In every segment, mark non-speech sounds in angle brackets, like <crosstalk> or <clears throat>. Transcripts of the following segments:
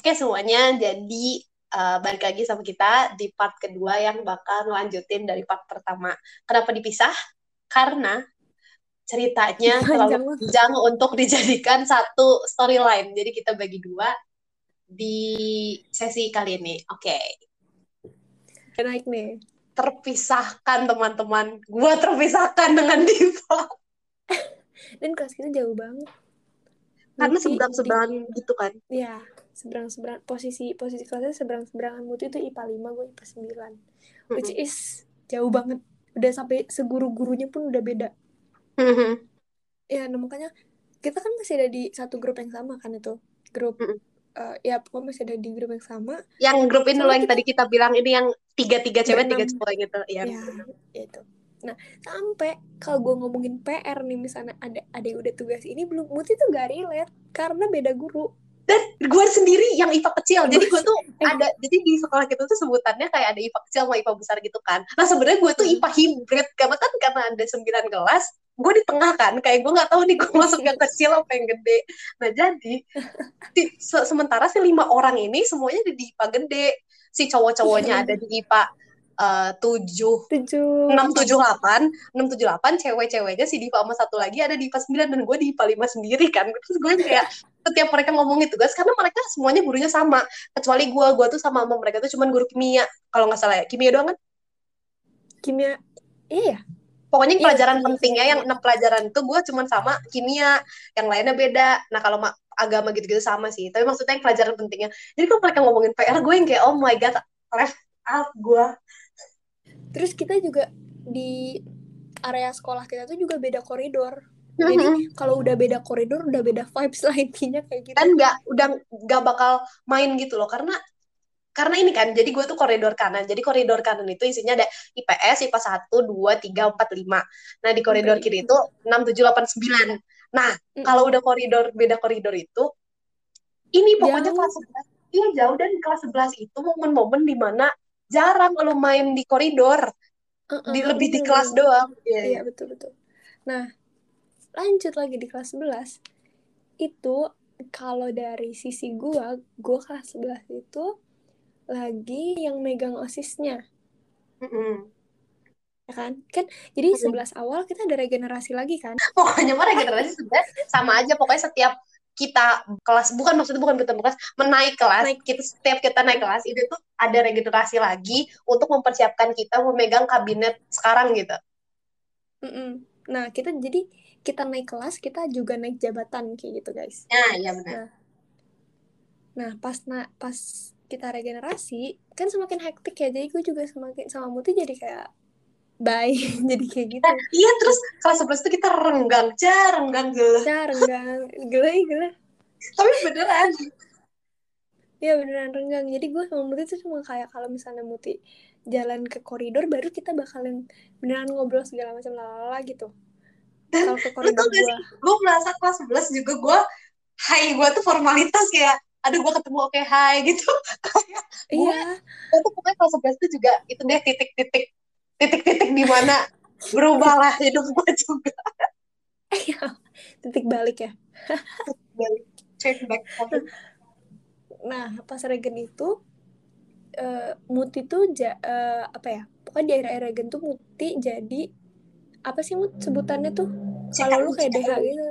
Oke semuanya, jadi uh, balik lagi sama kita di part kedua yang bakal ngelanjutin dari part pertama. Kenapa dipisah? Karena ceritanya terlalu panjang untuk dijadikan satu storyline. Jadi kita bagi dua di sesi kali ini. Oke. Okay. Nih. Terpisahkan teman-teman. Gua terpisahkan dengan Diva. <laughs> Dan kelas kita jauh banget. Karena seberang-seberangan gitu kan. Iya seberang-seberang posisi posisi kelasnya seberang-seberangan mutu itu IPA 5 gue IPA 9 mm-hmm. which is jauh banget. Udah sampai seguru-gurunya pun udah beda. Mm-hmm. ya nah makanya kita kan masih ada di satu grup yang sama kan itu. Grup mm-hmm. uh, ya pokoknya masih ada di grup yang sama. Yang grup ini loh yang kita... tadi kita bilang ini yang tiga tiga cewek tiga cowok gitu. Ya, ya itu Nah, sampai kalau gue ngomongin PR nih misalnya ada ada yang udah tugas ini belum muti tuh gak relate karena beda guru dan gue sendiri yang IPA kecil jadi gue tuh <laughs> ada jadi di sekolah kita tuh sebutannya kayak ada IPA kecil sama IPA besar gitu kan. Nah sebenarnya gue tuh IPA hybrid karena kan karena ada sembilan kelas gue di tengah kan kayak gue nggak tahu nih gue <laughs> masuk yang kecil apa yang gede. Nah jadi <laughs> di, se sementara si lima orang ini semuanya di IPA gede. Si cowok-cowoknya ada di IPA tujuh enam tujuh delapan enam tujuh delapan cewek-ceweknya si Diva sama satu lagi ada di IPA sembilan dan gue di IPA lima sendiri kan. Terus gue kayak setiap mereka ngomongin tugas karena mereka semuanya gurunya sama. Kecuali gue gue tuh sama sama mereka tuh cuman guru kimia kalau nggak salah ya. Kimia doang kan? Kimia. Iya. Pokoknya iya, pelajaran iya, pentingnya yang enam pelajaran itu gue cuman sama kimia yang lainnya beda. Nah kalau agama gitu-gitu sama sih. Tapi maksudnya yang pelajaran pentingnya. Jadi kalau mereka ngomongin PR gue yang kayak oh my god left out gue terus kita juga di area sekolah kita tuh juga beda koridor jadi mm-hmm. kalau udah beda koridor udah beda vibes lah intinya kayak gitu kan nggak udah nggak bakal main gitu loh karena karena ini kan jadi gue tuh koridor kanan jadi koridor kanan itu isinya ada IPS IPA satu dua tiga empat lima nah di koridor okay. kiri itu enam tujuh delapan sembilan nah mm. kalau udah koridor beda koridor itu ini pokoknya jauh. kelas 11 iya jauh dan kelas 11 itu momen-momen di mana jarang lo main di koridor uh-uh, di lebih di kelas doang. Yeah. iya. Betul betul. Nah lanjut lagi di kelas 11 itu kalau dari sisi gua gua kelas 11 itu lagi yang megang osisnya. Mm-hmm. ya kan? Kan jadi mm-hmm. 11 awal kita ada regenerasi lagi kan? Pokoknya mah regenerasi sudah sama aja pokoknya setiap kita kelas bukan maksudnya bukan bertemu kelas menaik kelas. Naik. kita setiap kita naik kelas itu tuh ada regenerasi lagi untuk mempersiapkan kita memegang kabinet sekarang gitu. Mm -mm. nah kita jadi kita naik kelas kita juga naik jabatan kayak gitu guys. Nah iya benar. Nah, nah pas na pas kita regenerasi kan semakin hektik ya jadi gue juga semakin sama Muti jadi kayak bye <laughs> jadi kayak gitu nah, iya terus kelas sebelas tuh kita renggang jar renggang gila jar renggang gila gila tapi beneran Iya beneran renggang. Jadi gue sama Muti tuh cuma kayak kalau misalnya Muti jalan ke koridor baru kita bakalan beneran ngobrol segala macam lalala gitu. Kalau ke koridor gue. Gue merasa kelas 11 juga gue hai gue tuh formalitas kayak aduh gue ketemu oke okay, hai gitu. <laughs> iya. Gue tuh pokoknya kelas 11 tuh juga itu deh titik-titik titik-titik di mana berubahlah hidup gue juga. Iya titik balik ya. Check back nah pas regen itu uh, muti tuh ja, uh, apa ya pokoknya di era regen tuh muti jadi apa sih mut sebutannya tuh? Kalau lu kayak DH gitu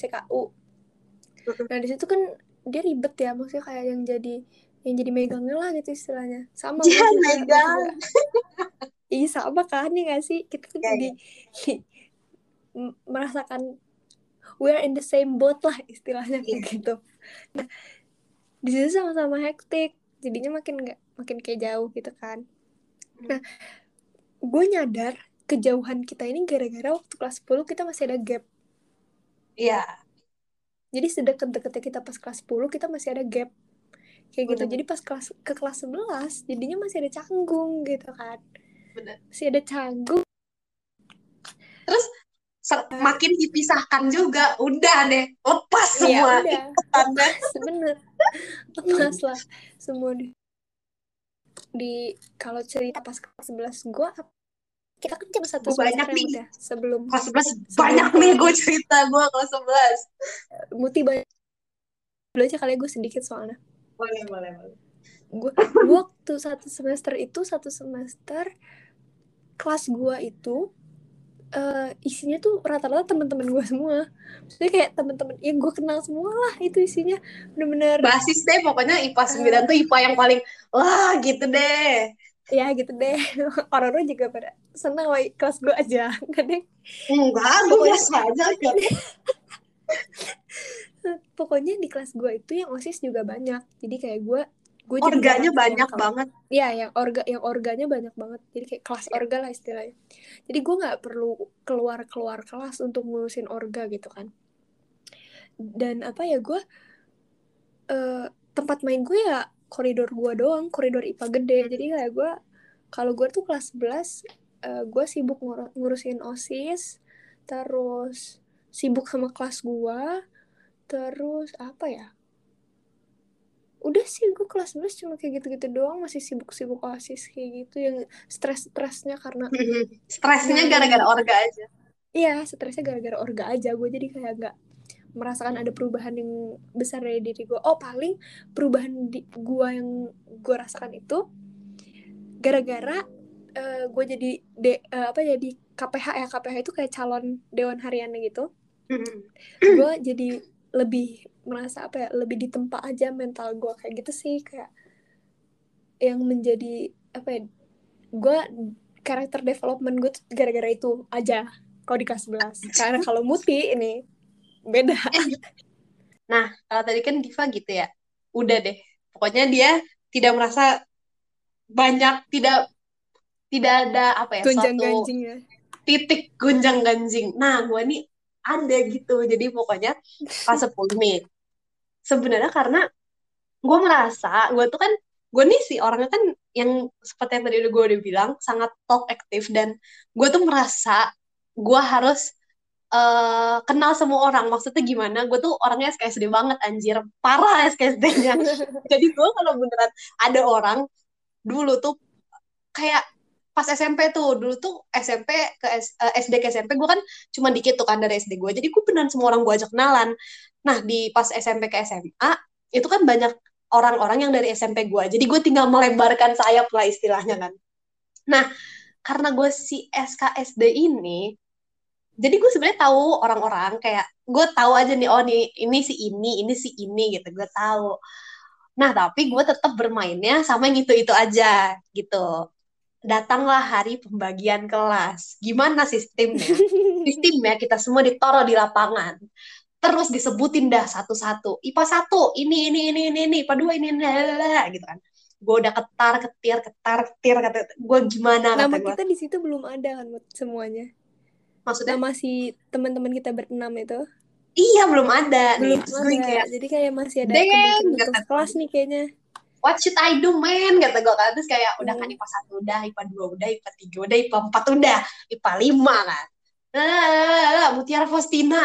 CKU nah di situ kan dia ribet ya maksudnya kayak yang jadi yang jadi megangnya lah gitu istilahnya. Sama ya, megang <laughs> Iya sama kan ya gak sih kita tuh jadi <laughs> ya. merasakan we're in the same boat lah istilahnya yeah. gitu. Nah di situ sama-sama hektik jadinya makin nggak makin kayak jauh gitu kan. Hmm. Nah gue nyadar kejauhan kita ini gara-gara waktu kelas 10 kita masih ada gap. Iya. Yeah. Jadi sedekat-dekatnya kita pas kelas 10 kita masih ada gap. Kayak gitu. Jadi pas kelas ke kelas 11 jadinya masih ada canggung gitu kan bener. si ada canggung terus makin dipisahkan juga udah deh lepas iya, semua. ya, udah. <laughs> lepas lah semua di, di kalau cerita pas kelas sebelas gue kita kan cuma satu banyak nih. udah sebelum kelas sebelas banyak nih gue cerita gue kelas sebelas. Muti banyak dulu aja kali gue sedikit soalnya. Boleh boleh boleh. Gue waktu satu semester itu satu semester kelas gue itu uh, isinya tuh rata-rata teman-teman gue semua. Jadi kayak teman-teman yang gue kenal semua lah itu isinya. Bener-bener. Basis deh pokoknya IPA 9 uh, tuh IPA yang paling wah gitu deh. Ya gitu deh. <laughs> Orang-orang juga pada senang wah kelas gue aja. Kadang enggak gue biasa aja <laughs> pokoknya di kelas gue itu yang osis juga banyak. Jadi kayak gue gue organya banyak banget. Iya, yang orga yang organya banyak banget. Jadi kayak kelas orga lah istilahnya. Jadi gue nggak perlu keluar keluar kelas untuk ngurusin orga gitu kan. Dan apa ya gue uh, tempat main gue ya koridor gue doang koridor IPA gede. Jadi kayak gue kalau gue tuh kelas 11 uh, gue sibuk ngur ngurusin osis terus sibuk sama kelas gue terus apa ya udah sih gue kelas 11 cuma kayak gitu-gitu doang masih sibuk-sibuk osis kayak gitu yang stres-stresnya karena stresnya gara-gara orga aja. Iya stresnya gara-gara orga aja gue jadi kayak gak merasakan ada perubahan yang besar dari diri gue oh paling perubahan di gue yang gue rasakan itu gara-gara uh, gue jadi de, uh, apa jadi KPH ya KPH itu kayak calon dewan harian gitu. Gue jadi lebih merasa apa ya lebih ditempa aja mental gue kayak gitu sih kayak yang menjadi apa ya gue karakter development gue gara-gara itu aja kalau di kelas 11 karena kalau Muti ini beda. Nah kalau tadi kan Diva gitu ya udah deh. Pokoknya dia tidak merasa banyak tidak tidak ada apa ya gunjang ganjing ya. titik gunjang ganjing nah gue nih ada gitu. Jadi pokoknya pas sepuluh nih sebenarnya karena gue merasa gue tuh kan gue nih sih orangnya kan yang seperti yang tadi udah gue udah bilang sangat talk aktif dan gue tuh merasa gue harus uh, kenal semua orang. Maksudnya gimana? Gue tuh orangnya SKSD banget anjir. Parah SKSD-nya <laughs> jadi gue kalau beneran ada orang dulu tuh kayak pas SMP tuh dulu tuh SMP ke S, uh, eh, SD ke SMP gue kan cuma dikit tuh kan dari SD gue jadi gue beneran semua orang gue ajak kenalan nah di pas SMP ke SMA itu kan banyak orang-orang yang dari SMP gue jadi gue tinggal melebarkan sayap lah istilahnya kan nah karena gue si SKSD ini jadi gue sebenarnya tahu orang-orang kayak gue tahu aja nih oh nih ini si ini ini si ini gitu gue tahu nah tapi gue tetap bermainnya sama yang itu itu aja gitu datanglah hari pembagian kelas. Gimana sistemnya? <laughs> sistemnya kita semua ditaruh di lapangan. Terus disebutin dah satu-satu. IPA satu, ini, ini, ini, ini, ini. IPA dua, ini, ini, gitu kan. Gue udah ketar, ketir, ketar, ketir, kata gue gimana Nama kata kita di situ belum ada kan semuanya. Maksudnya? Nama si teman-teman kita berenam itu. Iya, belum ada. Belum nih. ada. Kayak, Jadi kayak masih ada kemungkinan kelas nih kayaknya what should I do man kata gue kan terus kayak udah kan hmm. IPA satu udah IPA dua udah IPA tiga udah IPA empat udah IPA lima kan lah Mutiara Faustina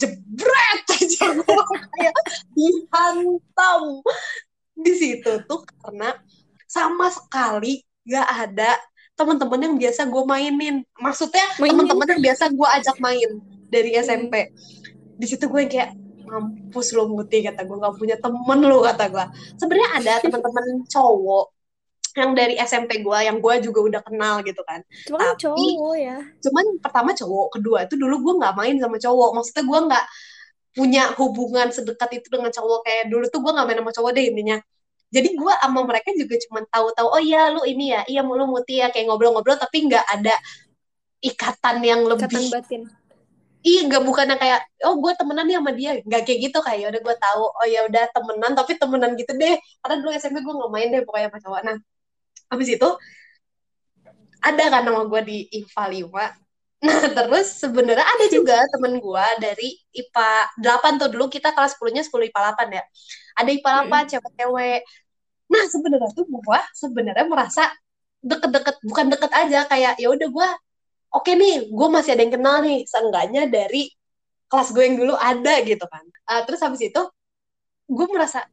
jebret <laughs> aja gue kayak dihantam. Di situ tuh karena sama sekali gak ada teman-teman yang biasa gue mainin. Maksudnya teman-teman yang biasa gue ajak main dari SMP hmm. di situ gue kayak mampus lo muti kata gue gak punya temen lo kata gue sebenarnya ada teman-teman cowok yang dari SMP gue yang gue juga udah kenal gitu kan. Cuma kan cowok ya. cuman pertama cowok kedua itu dulu gue nggak main sama cowok. Maksudnya gue nggak punya hubungan sedekat itu dengan cowok. Kayak dulu tuh gue nggak main sama cowok deh intinya. Jadi gue sama mereka juga cuma tahu-tahu oh iya lu ini ya iya lu muti ya kayak ngobrol-ngobrol tapi nggak ada ikatan yang lebih ikatan batin. Iya nggak bukan yang kayak oh gue temenan nih sama dia. Nggak kayak gitu kayak ya udah gue tahu. Oh ya udah temenan tapi temenan gitu deh. Karena dulu SMP gue nggak main deh pokoknya sama cowok. Nah habis itu ada kan nama gue di IPA 5 nah <laughs> terus sebenarnya ada juga temen gue dari IPA 8 tuh. Dulu kita kelas 10 nya 10 IPA 8 ya. Ada IPA 8 hmm. cewek-cewek. Nah sebenarnya tuh gue sebenarnya merasa deket-deket bukan deket aja kayak ya udah gue oke okay nih gue masih ada yang kenal nih. Seenggaknya dari kelas gue yang dulu ada gitu kan. Uh, terus habis itu gue merasa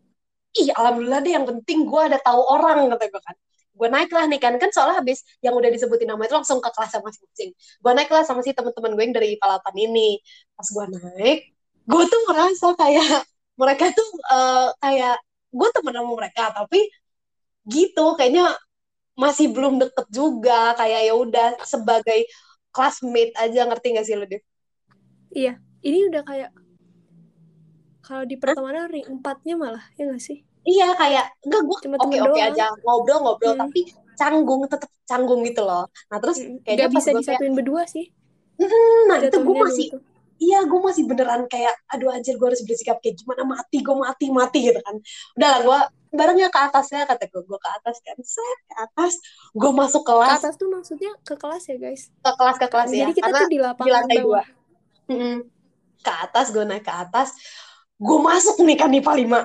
ih alhamdulillah deh yang penting gue ada tahu orang kata gue kan gue naik lah nih kan. Kan soalnya habis yang udah disebutin nama itu langsung ke kelas masing-masing gue naik lah sama si teman-teman gue yang dari palapan ini. Pas gue naik gue tuh merasa kayak <laughs> mereka tuh uh, kayak gue temen sama mereka tapi gitu. Kayaknya masih belum deket juga. Kayak ya udah sebagai classmate aja. Ngerti gak sih lo deh iya. Ini udah kayak kalau di pertemanan ring empatnya malah ya gak sih iya kayak enggak gue oke oke doang. aja ngobrol ngobrol Hmm. tapi canggung tetap canggung gitu loh. Nah terus Mm, kayaknya gak bisa gue kayak disatuin berdua sih. "Hmm, nah itu gue masih tuh. iya gue masih beneran kayak aduh anjir gue harus bersikap kayak gimana mati gue mati mati gitu kan. Udah lah gue barengnya ke atasnya kata gue gue ke atas kan. Set ke atas gue masuk ke kelas. atas tuh maksudnya ke kelas ya guys? Ke kelas ke kelas ya jadi kita karena tuh di di lapangan lantai dua. Bawah Mm-mm. ke atas gue naik ke atas. Gue masuk nih kan IPA 5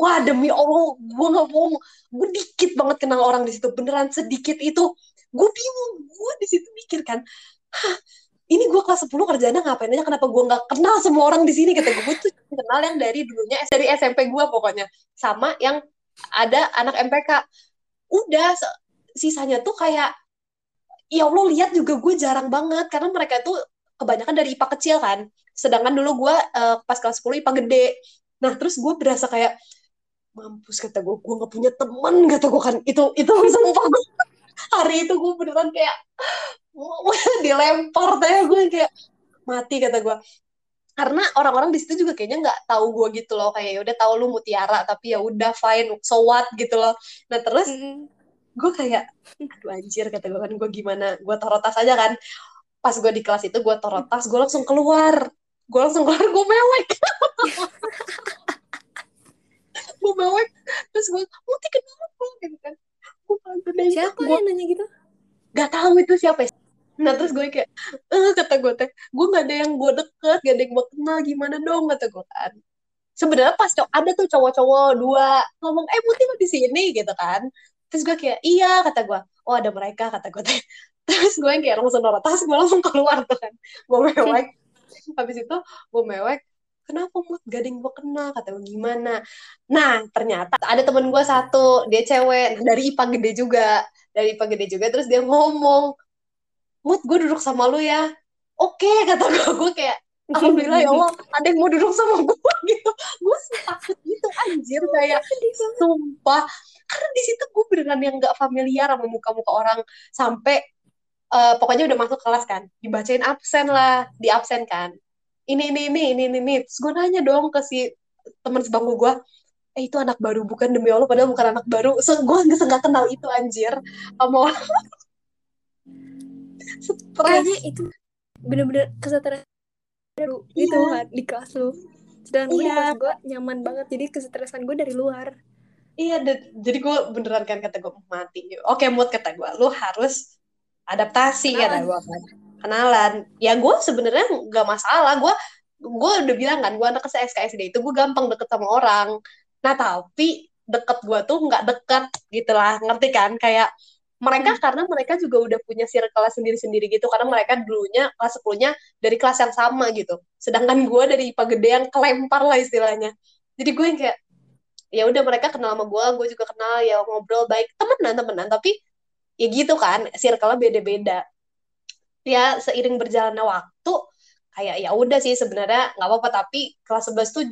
wah demi Allah gue nggak bohong gue dikit banget kenal orang di situ. Beneran sedikit itu. Gue bingung. Gue di situ mikir kan Hah, ini gue kelas 10 kerjanya ngapain aja? Kenapa gue nggak kenal semua orang di sini? Kata gue gue tuh kenal yang dari dulunya dari SMP gue pokoknya. Sama yang ada anak MPK udah sisanya tuh kayak ya Allah lihat juga gue jarang banget. Karena mereka tuh kebanyakan dari IPA kecil kan. Sedangkan dulu gue eh, pas kelas 10 IPA gede nah terus gue berasa kayak mampus kata gue gue gak punya teman kata gue kan. Itu itu <laughs> sumpah. Gue hari itu gue beneran kayak <laughs> dilempar tanya gue kayak mati kata gue karena orang-orang di situ juga kayaknya nggak tahu gue gitu loh. Kayak ya udah tahu lu mutiara tapi ya udah fine so what gitu loh. Nah terus Mm-mm. gue kayak aduh anjir kata gue kan. Gue gimana? Gue taruh tas aja kan. Pas gue di kelas itu gue taruh tas gue langsung keluar gue langsung keluar gue mewek. <laughs> Gue mewek terus gue muti kenapa gitu kan. Gue pantu deh. Siapa gue yang nanya gitu? Gak tahu itu siapa ya. nah terus gue kayak eh kata gue teh gue gak ada yang gue deket gak ada yang gue kenal gimana dong? Kata gue kan. Sebenarnya pas cowok ada tuh cowok-cowok dua ngomong eh Muti lo di sini? Gitu kan. Terus gue kayak iya kata gue oh ada mereka kata gue teh. <laughs> Terus gue yang kayak langsung naruh tas gue langsung keluar tuh kan. Gue mewek <laughs> habis itu gue mewek kenapa mut gak ada yang gue kenal kata gue gimana? Nah ternyata ada temen gue satu dia cewek dari IPA gede juga dari IPA gede juga terus dia ngomong mut gue duduk sama lu ya. Oke kata gue gue kayak Alhamdulillah ya Allah ada yang mau duduk sama gue <laughs> gitu. Gue takut gitu anjir kayak sumpah. Karena di situ gue beneran yang nggak familiar sama muka-muka orang sampai eh, pokoknya udah masuk kelas kan dibacain absen lah di absen kan ini ini ini ini ini, ini. terus gue nanya dong ke si teman sebangku gue eh itu anak baru bukan demi Allah padahal bukan anak baru so, gue nggak kenal itu anjir sama <laughs> kayaknya itu bener-bener kesetaraan baru gitu Iya. kan di kelas lu sedangkan gue di Iya. kelas gue nyaman banget jadi kesetresan gue dari luar Iya, jadi gue beneran kan kata gue mati. Oke, mood kata gue, lu harus adaptasi kata Kenalan. gue kan. Kenalan. Ya gue sebenarnya nggak masalah. Gue gue udah bilang kan, gue anak SKSD itu gue gampang deket sama orang. Nah tapi deket gue tuh nggak deket gitu lah, ngerti kan? Kayak mereka karena mereka juga udah punya circle sendiri-sendiri gitu karena mereka dulunya kelas 10-nya dari kelas yang sama gitu. Sedangkan gue dari IPA gede yang kelempar lah istilahnya. Jadi gue yang kayak ya udah mereka kenal sama gue, gue juga kenal ya ngobrol baik temenan temenan tapi ya gitu kan circle-nya beda-beda. Ya seiring berjalannya waktu kayak ya udah sih sebenarnya nggak apa-apa tapi kelas 11 tuh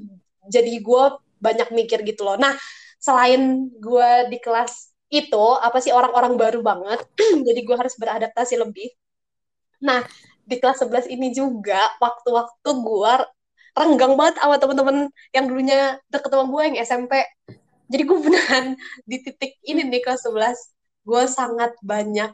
jadi gue banyak mikir gitu loh. Nah selain gue di kelas itu apa sih orang-orang baru banget, <clears throat> jadi gue harus beradaptasi lebih. Nah di kelas 11 ini juga waktu-waktu gue renggang banget sama teman-teman yang dulunya deket sama gue yang SMP. Jadi gue beneran di titik ini nih kelas 11, gue sangat banyak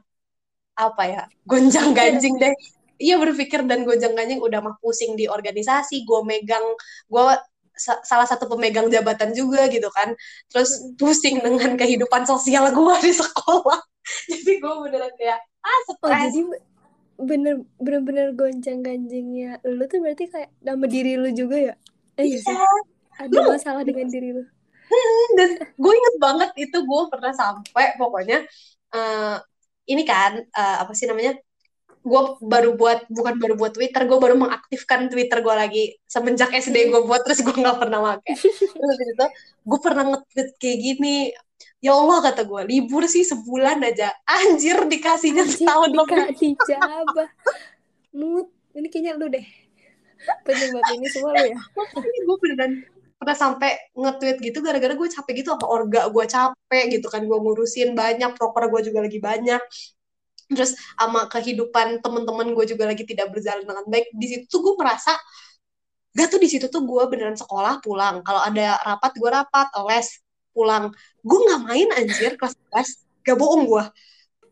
apa ya gonjang ganjing deh. Iya berpikir dan gonjang ganjing udah mah pusing di organisasi, gue megang, gue sa- salah satu pemegang jabatan juga gitu kan. Terus pusing dengan kehidupan sosial gue di sekolah. <laughs> Jadi gue beneran kayak ah oh stres. jadi bener bener bener goncang ganjingnya lu tuh berarti kayak nama diri lu juga ya eh iya Iya. ada Lu- masalah dengan diri lu <laughs> dan gue inget banget itu gue pernah sampai pokoknya eh, ini kan eh, apa sih namanya gue baru buat bukan baru buat Twitter gue baru mengaktifkan Twitter gue lagi semenjak SD gue buat terus gue nggak pernah pakai. Terus itu gue pernah nge-tweet kayak gini ya Allah kata gue libur sih sebulan aja. Anjir dikasihnya Anjir, setahun lebih. dika- dijabah mut ini kayaknya lu deh penyebab ini semua lu ya. Makanya gue beneran pernah sampai nge-tweet gitu gara-gara gue capek gitu apa orga gue capek gitu kan gue ngurusin banyak proker gue juga lagi banyak. Terus sama kehidupan temen-temen gue juga lagi tidak berjalan dengan baik. Di situ gue merasa gak tuh di situ tuh gue beneran sekolah pulang. Kalau ada rapat gue rapat les pulang. Gue nggak main anjir kelas kelas. Gak bohong gue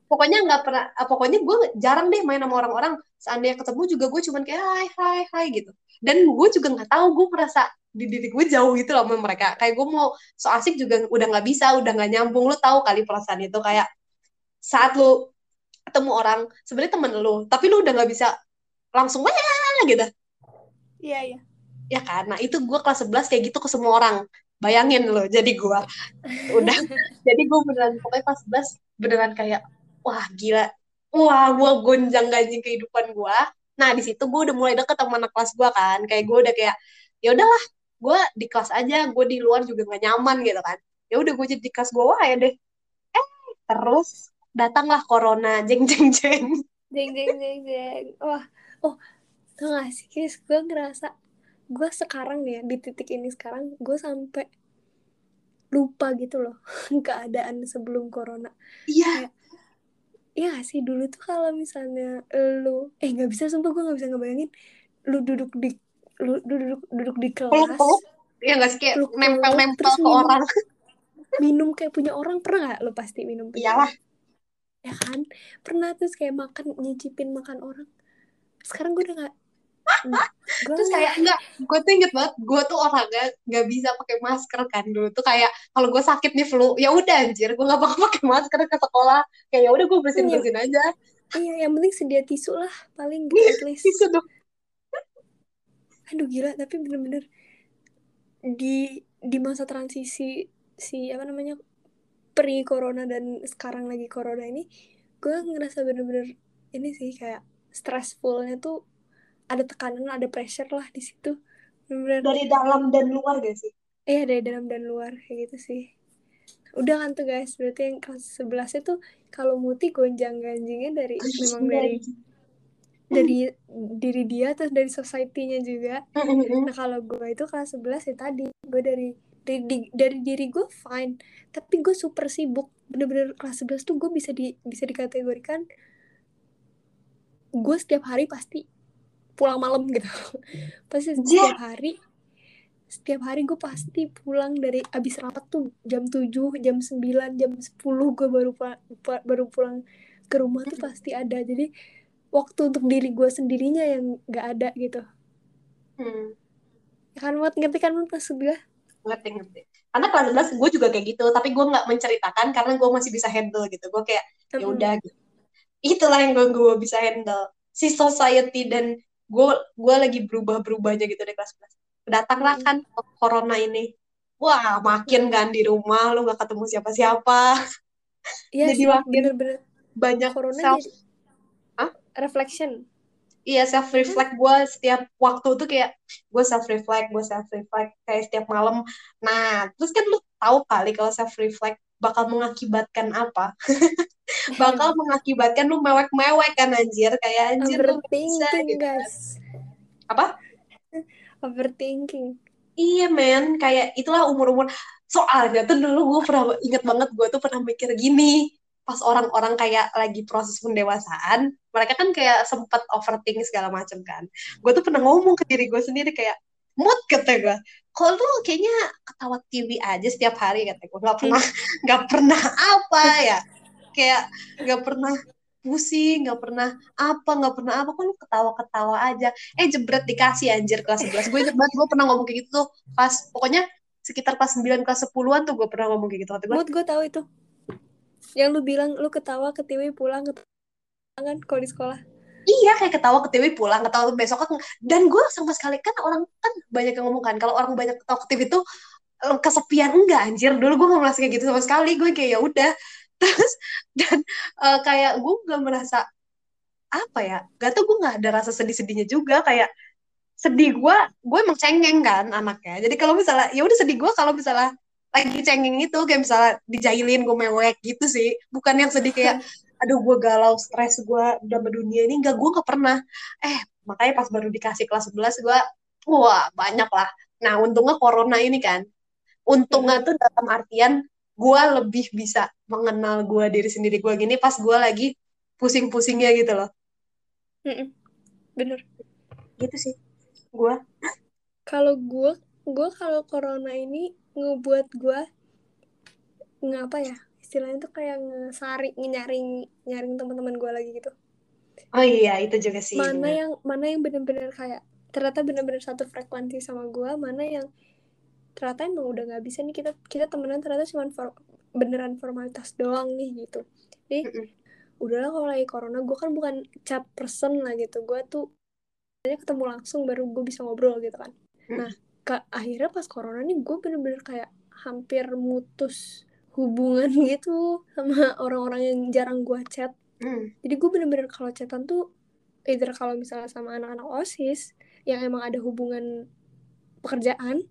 pokoknya nggak pernah pokoknya gue jarang deh main sama orang-orang. Seandainya ketemu juga gue cuman kayak hai hai hai gitu. Dan gue juga nggak tahu gue merasa di diri gue jauh gitu loh sama mereka. Kayak gue mau so asik juga udah nggak bisa udah nggak nyambung. Lu tahu kali perasaan itu kayak saat lu ketemu orang sebenarnya temen lu tapi lu udah nggak bisa langsung wah gitu. Iya iya. Ya kan? Nah itu gue kelas 11 kayak gitu ke semua orang. Bayangin loh jadi gue udah. <laughs> Jadi gue beneran pokoknya kelas 11 beneran kayak wah gila. Wah gue gonjang ganjing kehidupan gue nah di situ gue udah mulai deket sama anak kelas gue kan. Kayak gue udah kayak ya udahlah gue di kelas aja gue di luar juga gak nyaman gitu kan. Ya udah gue jadi di kelas gue wah ya deh. Eh terus datanglah corona. <laughs> Jeng jeng jeng. Jeng jeng jeng jeng. Wah oh tau gak sih guys gue ngerasa gue sekarang ya di titik ini sekarang gue sampai lupa gitu loh <laughs> keadaan sebelum corona. Iya Iya gak sih? Dulu tuh kalau misalnya lu eh nggak bisa sumpah gue nggak bisa ngebayangin lu duduk di lu duduk duduk di kelas peluk-peluk? Ya nggak sih? Kayak nempel-nempel terus ke minum. orang. <laughs> minum kayak punya orang pernah gak lu pasti minum punya iyalah. orang? ya kan? Pernah terus kayak makan nyicipin makan orang. Sekarang gue udah gak <laughs> gue terus kayak enggak gue tuh inget banget gue tuh orangnya nggak bisa pakai masker kan dulu tuh. Kayak kalau gue sakit nih flu ya udah anjir gue nggak bakal pakai masker ke sekolah kayak ya udah gue bersihin bersihin aja. Iya yang penting sedia tisu lah paling gitu at least. Tisu dong. aduh gila tapi bener-bener di di masa transisi si apa namanya pre corona dan sekarang lagi corona ini gue ngerasa bener-bener ini sih kayak stressfulnya tuh ada tekanan ada pressure lah di situ. Bener-bener. Dari dalam dan luar gak sih? Iya dari dalam dan luar kayak gitu sih udah kan tuh guys. Berarti yang kelas 11 itu kalau muti gonjang ganjingnya dari memang dari dari diri dia terus dari society-nya juga. Nah kalau gue itu kelas 11 ya tadi gue dari dari, di- dari diri gue fine. Tapi gue super sibuk. Bener-bener kelas 11 tuh gue bisa di bisa dikategorikan gue setiap hari pasti pulang malam gitu. <laughs> Pasti setiap hari setiap hari gue pasti pulang dari abis rapat tuh jam 7 jam 9 jam 10 gue baru pulang, baru pulang ke rumah tuh pasti ada. Jadi waktu untuk diri gue sendirinya yang gak ada gitu. Hmm, ya kan Mot? ngerti kan maksud gue ngerti ngerti. Karena kelas 11 gue juga kayak gitu tapi gue nggak menceritakan karena gue masih bisa handle gitu. Gue kayak ya udah gitu. itulah yang gue gue bisa handle. Si society dan gue gue lagi berubah berubahnya gitu di kelas 11 datanglah Mm. kan corona ini wah makin kan di rumah lu nggak ketemu siapa siapa Iya Jadi sih, makin bener-bener banyak corona self jadi Hah? reflection. iya self reflect gue setiap waktu tuh kayak gue self reflect gue self reflect kayak setiap malam nah terus kan lu tahu kali kalau self reflect bakal mengakibatkan apa <laughs> bakal mengakibatkan lu mewek-mewek kan anjir kayak anjir lu bisa gitu kan. guys. apa Overthinking. iya men. Kayak itulah umur-umur. Soalnya tuh dulu gue pernah inget banget gue tuh pernah mikir gini. Pas orang-orang kayak lagi proses pendewasaan mereka kan kayak sempet overthinking segala macam kan. Gue tuh pernah ngomong ke diri gue sendiri kayak mood kata gue kok lu kayaknya ketawa TV aja setiap hari kata gue nggak pernah nggak pernah apa ya? Kayak nggak pernah pusing nggak pernah apa nggak pernah apa kok lu ketawa-ketawa aja. Eh jebret dikasih anjir kelas 11 gue inget banget gue pernah ngomong kayak gitu tuh. Pas pokoknya sekitar kelas 9 kelas 10-an tuh gue pernah ngomong kayak gitu. Kata gue Mood gue tahu itu. Yang lu bilang lu ketawa ke TV pulang ke kan kalau di sekolah. iya kayak ketawa ke TV pulang ketawa besok kan dan gue sama sekali kan orang kan banyak yang ngomong kan kalau orang banyak ketawa ke TV tuh eh, kesepian enggak anjir. Dulu gue nggak merasa kayak gitu sama sekali. Gue kayak ya udah terus dan eh, kayak gue nggak merasa apa ya gak tau gue nggak ada rasa sedih-sedihnya juga kayak sedih gue gue emang cengeng kan anaknya. Jadi kalau misalnya ya udah sedih gue kalau misalnya lagi cengeng itu kayak misalnya dijailin gue mewek gitu sih. Bukan yang sedih kayak <laughs> aduh gue galau stres gue udah berdunia ini. Enggak gue nggak pernah. Eh makanya pas baru dikasih kelas 11 gue wah banyak lah nah untungnya corona ini kan. Untungnya tuh dalam artian gue lebih bisa mengenal gue diri sendiri gue gini pas gue lagi pusing-pusingnya gitu loh Mm-mm. bener gitu sih gue kalau gue gue kalau corona ini ngebuat gue ngapa ya istilahnya tuh kayak ngesaring nyaring nyaring teman-teman gue lagi gitu oh iya itu juga sih mana bener. yang mana yang benar-benar kayak ternyata benar-benar satu frekuensi sama gue mana yang ternyata emang udah nggak bisa nih kita kita temenan ternyata cuma for, beneran formalitas doang nih gitu. Jadi udahlah kalau lagi corona gue kan bukan chat person lah gitu. Gue tuh biasanya ketemu langsung baru gue bisa ngobrol gitu kan. Mm. nah ke akhirnya pas corona nih gue bener-bener kayak hampir mutus hubungan <laughs> gitu sama orang-orang yang jarang gue chat. Mm. jadi gue bener-bener kalau chatan tuh either kalau misalnya sama anak-anak osis yang emang ada hubungan pekerjaan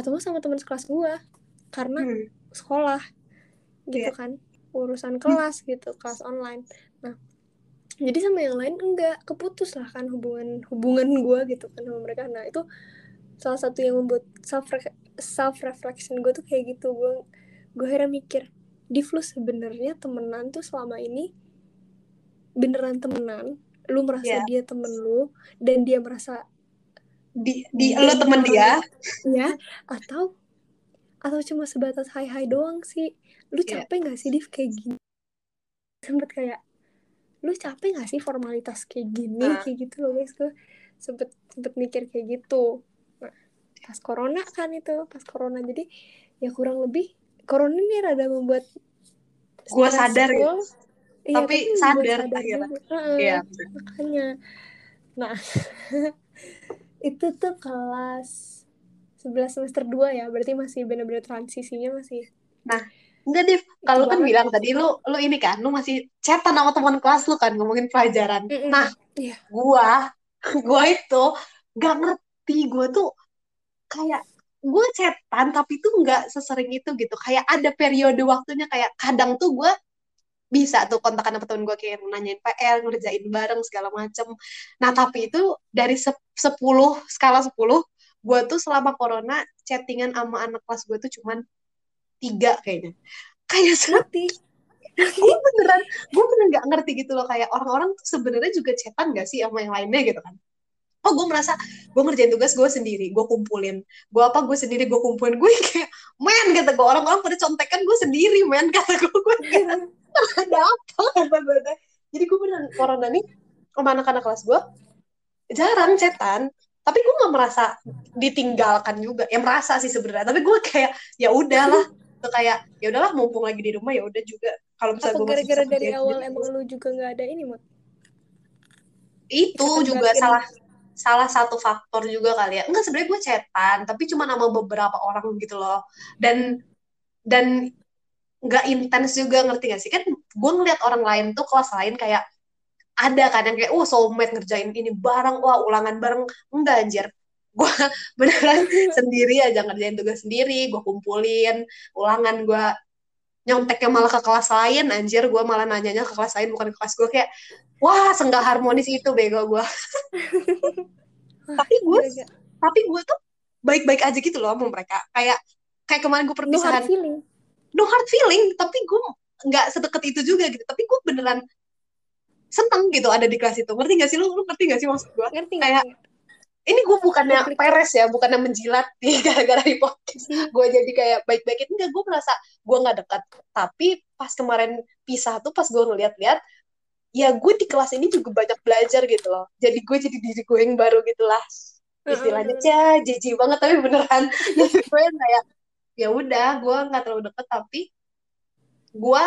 atau sama teman sekelas gue karena Mm. sekolah gitu Iya. kan urusan kelas gitu kelas online nah jadi sama yang lain enggak keputus lah kan hubungan hubungan gue gitu kan sama mereka nah itu salah satu yang membuat self self reflection gue tuh kayak gitu gue gue akhirnya mikir di flu sebenarnya temenan tuh selama ini beneran temenan lu merasa Iya. dia temen lu dan dia merasa di di lo temen dia ya atau atau cuma sebatas hai hai doang sih lu Iya. capek nggak sih Div kayak gini sempet kayak lu capek nggak sih formalitas kayak gini Nah. kayak gitu loh guys gue sempet sempet mikir kayak gitu nah pas corona kan itu pas corona jadi ya kurang lebih corona ini rada membuat gue sadar gitu stressful. Iya, Tapi membuat sadar akhirnya. juga. Heeh, Iya. makanya nah <laughs> itu tuh kelas 11 semester 2 ya berarti masih bener-bener transisinya masih Enggak, Div. Kalau kan bilang tadi lu lu ini kan, lu masih chatan sama teman kelas lu kan ngomongin pelajaran. Mm-mm. Nah, Iya. gua <laughs> gua itu gak ngerti gua tuh kayak gue chatan tapi tuh nggak sesering itu gitu kayak ada periode waktunya kayak kadang tuh gue bisa tuh kontakan sama temen gue kayak nanyain PR ngerjain bareng segala macem. Nah tapi itu dari se- 10 skala 10 gue tuh selama corona chattingan sama anak kelas gue tuh cuman tiga kayaknya. Kayak se- ngerti. gue beneran gue bener nggak ngerti gitu loh kayak orang-orang tuh sebenarnya juga chatan gak sih sama yang lainnya gitu kan? Oh gue merasa gue ngerjain tugas gue sendiri gue kumpulin. Gue apa gue sendiri gue kumpulin. Gue kayak men kata gue orang-orang pada contekan gue sendiri men kata gue gue kayak ada apa? Teh. jadi gue beneran corona nih sama anak-anak kelas gue jarang chatan. Tapi gue nggak merasa ditinggalkan juga. Ya merasa sih sebenarnya. Tapi gue kayak ya udahlah. Tuh kayak ya udahlah mumpung lagi di rumah ya udah juga. Kalau misalnya gue gara-gara dari awal sendiri, emang lu juga nggak ada ini mot itu juga salah salah satu faktor juga kali ya. Enggak sebenarnya gue chatan tapi cuma nama beberapa orang gitu loh. Dan dan nggak intens juga ngerti gak sih? Kan gue ngeliat orang lain tuh kelas lain kayak ada kan yang kayak oh soulmate ngerjain ini bareng wah ulangan bareng. Enggak anjir. Gue <laughs> beneran sendiri aja ngerjain tugas sendiri gue kumpulin ulangan gue nyonteknya malah ke kelas lain anjir. Gue malah nanyanya ke kelas lain bukan ke kelas gue kayak wah senggak harmonis itu bego gue <laughs> Tapi gue- Gila-gila. tapi gue tuh baik-baik aja gitu loh sama mereka. Kayak kayak kemarin gue perpisahan no hard feeling tapi gue nggak sedekat itu juga gitu. Tapi gue beneran seneng gitu ada di kelas itu. Ngerti gak sih lu? Lu ngerti gak sih maksud gue ngerti Kayak- ini gue bukannya peres ya bukannya menjilat <laughs> nih gara-gara di podcast gue jadi kayak baik-baik. Itu enggak gue merasa gue nggak dekat. Tapi pas kemarin pisah tuh pas gue ngeliat-liat ya gue di kelas ini juga banyak belajar gitu loh. Jadi gue jadi diri gue yang baru gitu lah. Istilahnya ya jijik banget tapi beneran. <laughs> Jadi gue kayak ya udah gue nggak terlalu deket tapi gue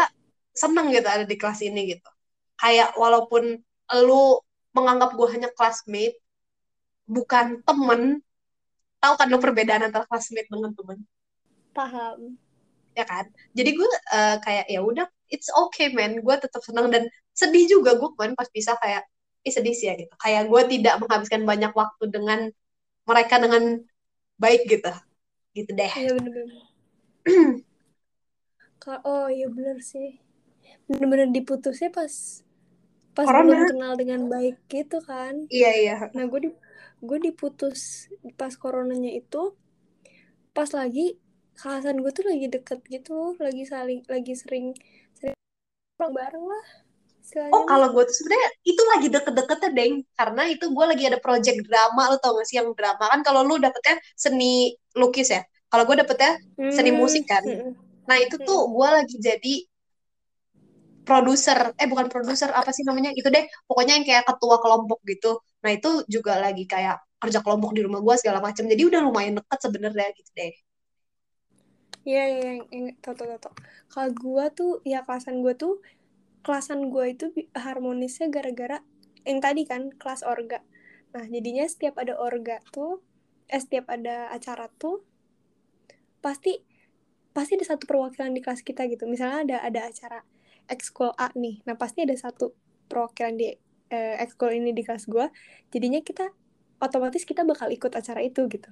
seneng gitu ada di kelas ini gitu. Kayak walaupun lu menganggap gue hanya classmate bukan temen tahu kan lo perbedaan antara classmate dengan temen? Paham. Ya kan? Jadi gue eh, kayak ya udah it's okay man. Gue tetap seneng dan sedih juga gue kan pas pisah kayak ih sedih sih ya gitu. Kayak gue tidak menghabiskan banyak waktu dengan mereka dengan baik gitu gitu deh. Iya bener-bener. <clears throat> Oh iya bener sih. Bener-bener diputusnya pas pas Corona. belum kenal dengan baik gitu kan. Iya iya. Nah gue di gue diputus pas coronanya itu pas lagi kelasan gue tuh lagi deket gitu lagi saling lagi sering sering bareng lah istilahnya Oh, kalau gue tuh sebenarnya itu lagi deket-deketnya, Deng. Karena itu gue lagi ada project drama, lo tau gak sih yang drama? Kan kalau lu dapetnya seni lukis ya. Kalau gue dapetnya seni Hmm, musik kan. hmm, Nah, itu tuh gue lagi jadi produser. Eh, bukan produser, apa sih namanya? Itu deh, pokoknya yang kayak ketua kelompok gitu. Nah, itu juga lagi kayak kerja kelompok di rumah gue segala macam. Jadi udah lumayan deket sebenarnya gitu deh. Iya, iya, tau, tau, tau, tau. Kalau gue tuh, ya kelasan gue tuh, kelasan gue itu harmonisnya gara-gara yang tadi kan, kelas orga. Nah, jadinya setiap ada orga tuh, eh, setiap ada acara tuh, pasti pasti ada satu perwakilan di kelas kita gitu. Misalnya ada ada acara ekskul A nih, nah pasti ada satu perwakilan di eh, ekskul ini di kelas gue. Jadinya kita otomatis kita bakal ikut acara itu gitu.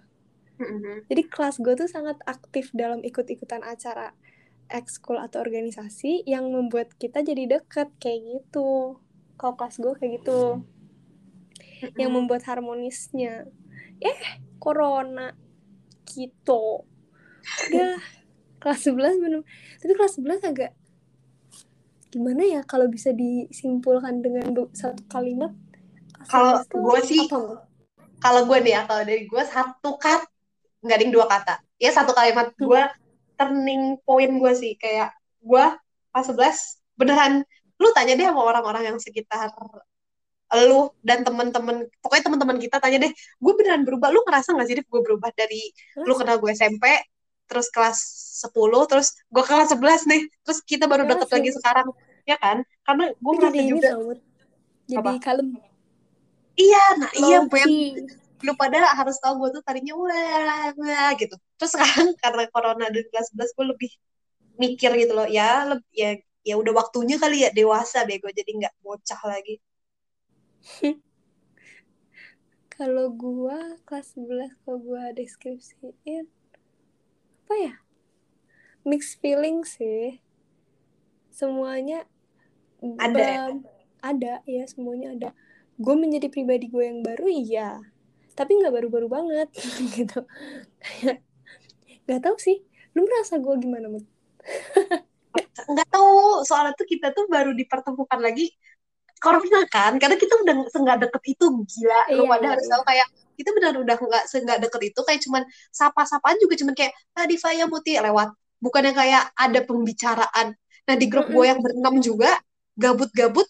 Mhm. Jadi kelas gue tuh sangat aktif dalam ikut-ikutan acara ekskul atau organisasi yang membuat kita jadi deket kayak gitu. Kalau kelas gue kayak gitu, yang Mhm. membuat harmonisnya. Eh, corona gitu. Udah kelas 11 belum. Tapi kelas 11 agak gimana ya kalau bisa disimpulkan dengan satu kalimat. Kalau 11 tuh gue sih, kalau gue nih ya, kalau dari gue satu kata, nggak ada yang dua kata. Ya satu kalimat Hmm. Gue turning point gue sih kayak gue pas 11 beneran lu tanya deh sama orang-orang yang sekitar lu dan temen-temen pokoknya teman-teman kita tanya deh gue beneran berubah lu ngerasa gak sih Div, gue berubah dari lu Ngerasa? kenal gue SMP terus kelas 10 terus gue kelas 11 nih terus kita baru deket lagi sekarang ya kan karena gue Lu ini juga. Jadi Apa? kalem. iya nah iya Ben Low-key. Lu pada harus tahu gue tuh tadinya wah wah gitu terus sekarang <laughs> karena corona di kelas 11 gue lebih mikir gitu loh ya leb- ya ya udah waktunya kali ya dewasa bego jadi nggak bocah lagi <laughs> Kalau gua kelas 11 kalau gua deskripsiin apa ya? Mixed feeling sih. Semuanya Ada em, ada ya semuanya ada. Gue menjadi pribadi gue yang baru iya. Tapi nggak baru-baru banget <laughs> gitu. Kayak nggak tahu sih. Lu merasa gue gimana, Mut? <laughs> nggak tahu soalnya tuh kita tuh baru dipertemukan lagi corona kan karena kita udah nggak deket itu gila lu Iya, pada iya, harus iya. tahu kayak kita benar udah nggak nggak deket itu kayak cuman sapa-sapaan juga cuman kayak tadi Faya Muti lewat bukannya kayak ada pembicaraan nah di grup gue Mm-mm. yang berenam juga gabut-gabut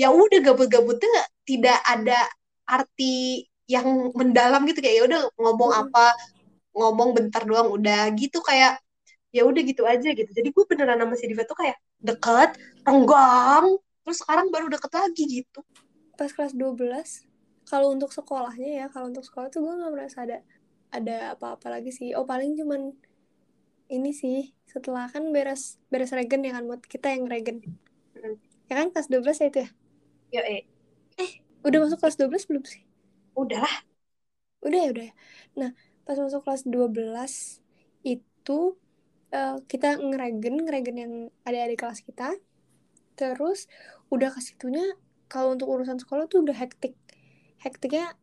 ya udah gabut-gabutnya tidak ada arti yang mendalam gitu kayak ya udah ngomong Mm-mm. apa ngomong bentar doang udah. Gitu kayak ya udah gitu aja gitu. Jadi gue beneran sama si Diva tuh kayak deket renggang terus sekarang baru deket lagi gitu. Pas kelas 12 kalau untuk sekolahnya ya, kalau untuk sekolah tuh gue nggak merasa ada ada apa-apa lagi sih. Oh paling cuman ini sih setelah kan beres beres regen ya kan buat kita yang regen. Mm. ya kan kelas 12 ya itu ya? Ya eh udah masuk kelas 12 belum sih udah lah udah ya udah ya. Nah pas masuk kelas 12 itu eh, kita ngeregen ngeregen yang ada di kelas kita. Terus udah ke situnya kalau untuk urusan sekolah tuh udah hektik. Hektiknya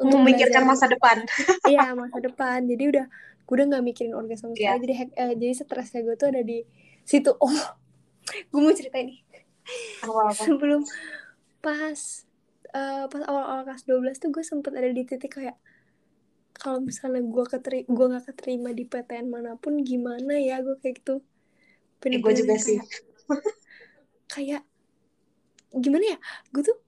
untuk memikirkan belajar masa depan. <laughs> Iya masa depan. Jadi udah gue udah nggak mikirin organ sama sekali. Iya. jadi hek- eh, jadi stresnya gue tuh ada di situ. Oh gue mau cerita ini. Sebelum pas eh, pas awal-awal kelas 12 tuh gue sempet ada di titik kayak kalau misalnya gue keteri gue nggak keterima di PTN mana pun gimana ya gue kayak gitu. Eh, gue juga sih. kayak gimana ya gue tuh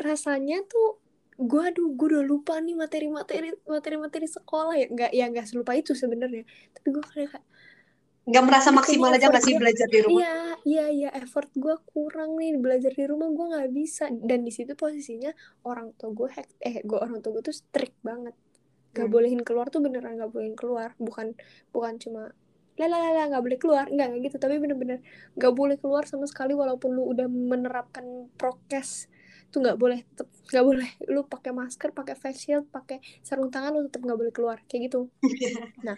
rasanya tuh gue aduh gue udah lupa nih materi-materi materi-materi sekolah ya. Nggak ya nggak selupa itu sebenarnya. Tapi gue kayak, nggak merasa maksimal aja nggak effort sih gue- belajar di rumah? Iya iya iya effort gue kurang nih. Belajar di rumah gue nggak bisa. Dan di situ posisinya orang tua gue hek eh gue orang tua gue tuh strict banget. Gak Hmm. bolehin keluar tuh beneran gak bolehin keluar. Bukan bukan cuma lalalala nggak boleh keluar. Nggak nggak gitu. Tapi bener-bener nggak boleh keluar sama sekali walaupun lu udah menerapkan prokes tuh nggak boleh tetep nggak boleh. Lu pakai masker pakai face shield pakai sarung tangan lu tetap nggak boleh keluar. Kayak gitu. <laughs> Nah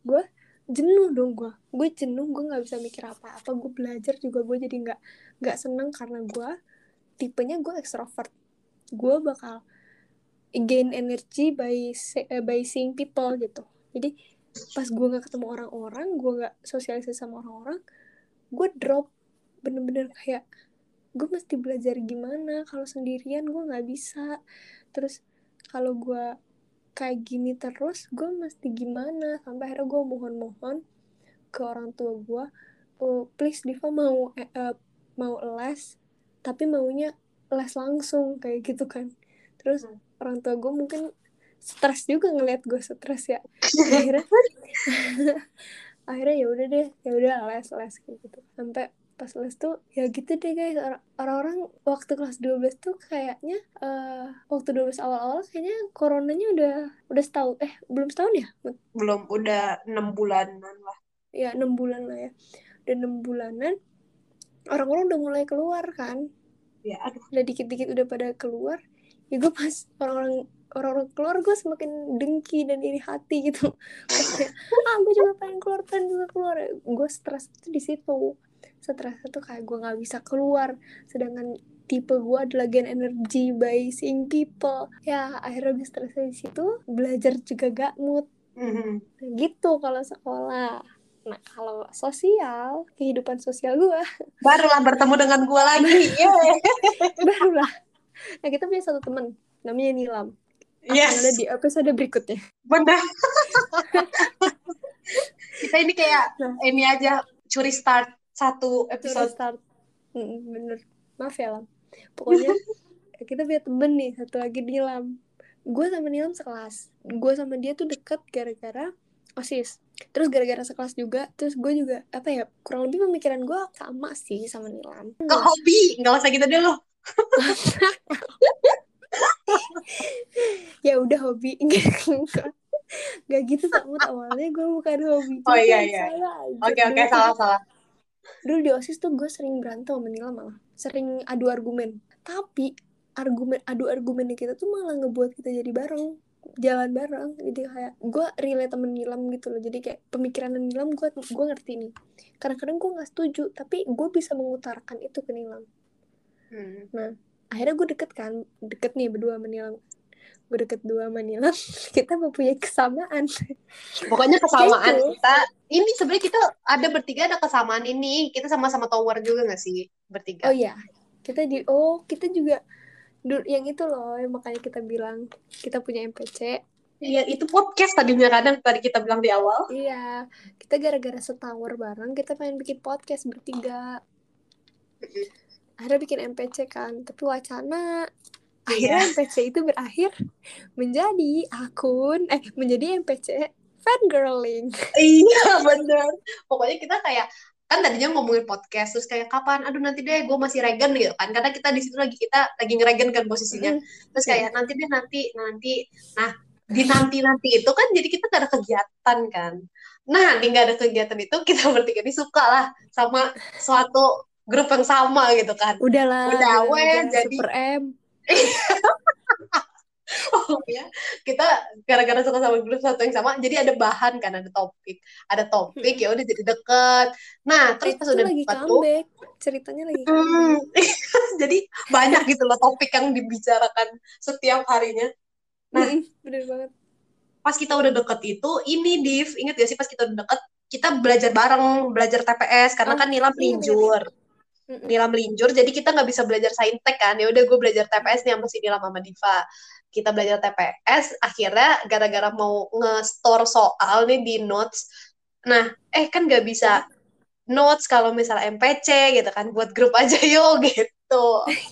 gue jenuh dong gue gue jenuh gue nggak bisa mikir apa apa gue belajar juga gue jadi nggak nggak seneng karena gue tipenya gue extrovert. Gue bakal gain energy by eh, by seeing people gitu. Jadi pas gue nggak ketemu orang-orang gue nggak sosialisasi sama orang-orang gue drop. Bener-bener kayak gue mesti belajar gimana. Kalau sendirian gue nggak bisa. Terus kalau gue kayak gini terus gue mesti gimana? Sampai akhirnya gue mohon-mohon ke orang tua gue oh, please Diva mau eh, uh, mau les tapi maunya les langsung kayak gitu kan. Terus hmm. orang tua gue mungkin stres juga ngeliat gue stres ya. <laughs> Akhirnya <laughs> akhirnya ya udah deh ya udah les les kayak gitu. Sampai pas les tuh ya gitu deh guys. Orang-orang waktu kelas 12 tuh kayaknya uh, waktu 12 awal-awal kayaknya coronanya udah udah setahun eh belum setahun ya? Belum udah enam bulanan lah. Ya enam bulan lah ya. Udah enam bulanan orang-orang udah mulai keluar kan? Ya aduh. Udah dikit-dikit udah pada keluar. Ya gue pas orang-orang orang-orang keluar gue semakin dengki dan iri hati gitu. <laughs> Kayak ah gue juga pengen keluar pengen juga keluar. Gue stres itu di situ stres itu kayak gue nggak bisa keluar sedangkan tipe gue adalah gen energi by seeing people ya akhirnya gue stres di situ belajar juga gak mood mm-hmm. gitu kalau sekolah Nah, kalau sosial, kehidupan sosial gue. <laughs> Barulah bertemu dengan gue lagi. <laughs> Yeah. Barulah. Nah, kita punya satu teman, namanya Nilam. Akan yes. ada di episode berikutnya. Benar. <laughs> kita ini kayak nah. ini aja curi start satu episode. Start. Hmm, bener. Maaf ya, Lam. Pokoknya <laughs> kita punya temen nih, satu lagi Nilam. Gue sama Nilam sekelas. Gue sama dia tuh deket gara-gara osis terus gara-gara sekelas juga terus gue juga apa ya kurang lebih pemikiran gue sama sih sama Nilam ke hobi nggak usah gitu deh lo <laughs> ya udah hobi <laughs> Gak gitu takut awalnya gue bukan hobi Oh iya iya Oke oke salah salah Dulu di OSIS tuh gue sering berantem sama Nilam malah. Sering adu argumen. Tapi argumen adu argumennya kita tuh malah ngebuat kita jadi bareng. Jalan bareng. Jadi kayak gue relate temen Nilam gitu loh. Jadi kayak pemikiran Nilam gue gue ngerti nih. Kadang-kadang gue nggak setuju tapi gue bisa mengutarakan itu ke Nilam. Hmm. nah akhirnya gue deket kan. Deket nih berdua sama Nilam gue deket dua sama Nilam <laughs> kita mempunyai kesamaan. Pokoknya kesamaan kita ini sebenarnya kita ada bertiga ada kesamaan ini. Kita sama-sama tower juga gak sih bertiga? Oh iya kita di oh kita juga yang itu loh yang makanya kita bilang kita punya MPC Iya, itu podcast tadinya kadang tadi kita bilang di awal. Iya, kita gara-gara setawar bareng, kita pengen bikin podcast bertiga. Akhirnya bikin MPC kan, tapi wacana akhirnya yeah. MPC itu berakhir menjadi akun, eh menjadi MPC fangirling. Iya bener. Pokoknya kita kayak kan tadinya ngomongin podcast terus kayak kapan? Aduh nanti deh gue masih regen gitu kan. Karena kita di situ lagi kita lagi ngeregen kan posisinya. Terus kayak nanti deh nanti nanti. Nah di nanti nanti itu kan jadi kita gak ada kegiatan kan. Nah di gak ada kegiatan itu kita bertiga ini suka lah sama suatu grup yang sama gitu kan. Udahlah udah weh jadi super M oh ya kita gara-gara suka sama grup satu yang sama jadi ada bahan kan ada topik. Ada topik hmm. ya udah jadi deket. Nah terus pas udah lagi comeback. Ceritanya lagi hmm. <laughs> jadi banyak gitu loh topik yang dibicarakan setiap harinya. Nah bener banget. pas kita udah deket itu ini Div inget gak sih pas kita udah deket kita belajar bareng belajar TPS karena oh, kan Nila pelinjur iya, Nila melinjur jadi kita nggak bisa belajar saintek kan. Ya udah gue belajar TPS nih sama si Nila sama Diva. Kita belajar TPS akhirnya gara-gara mau nge-store soal nih di notes. Nah eh kan nggak bisa notes kalau misalnya MPC gitu kan buat grup aja <laughs> yuk gitu.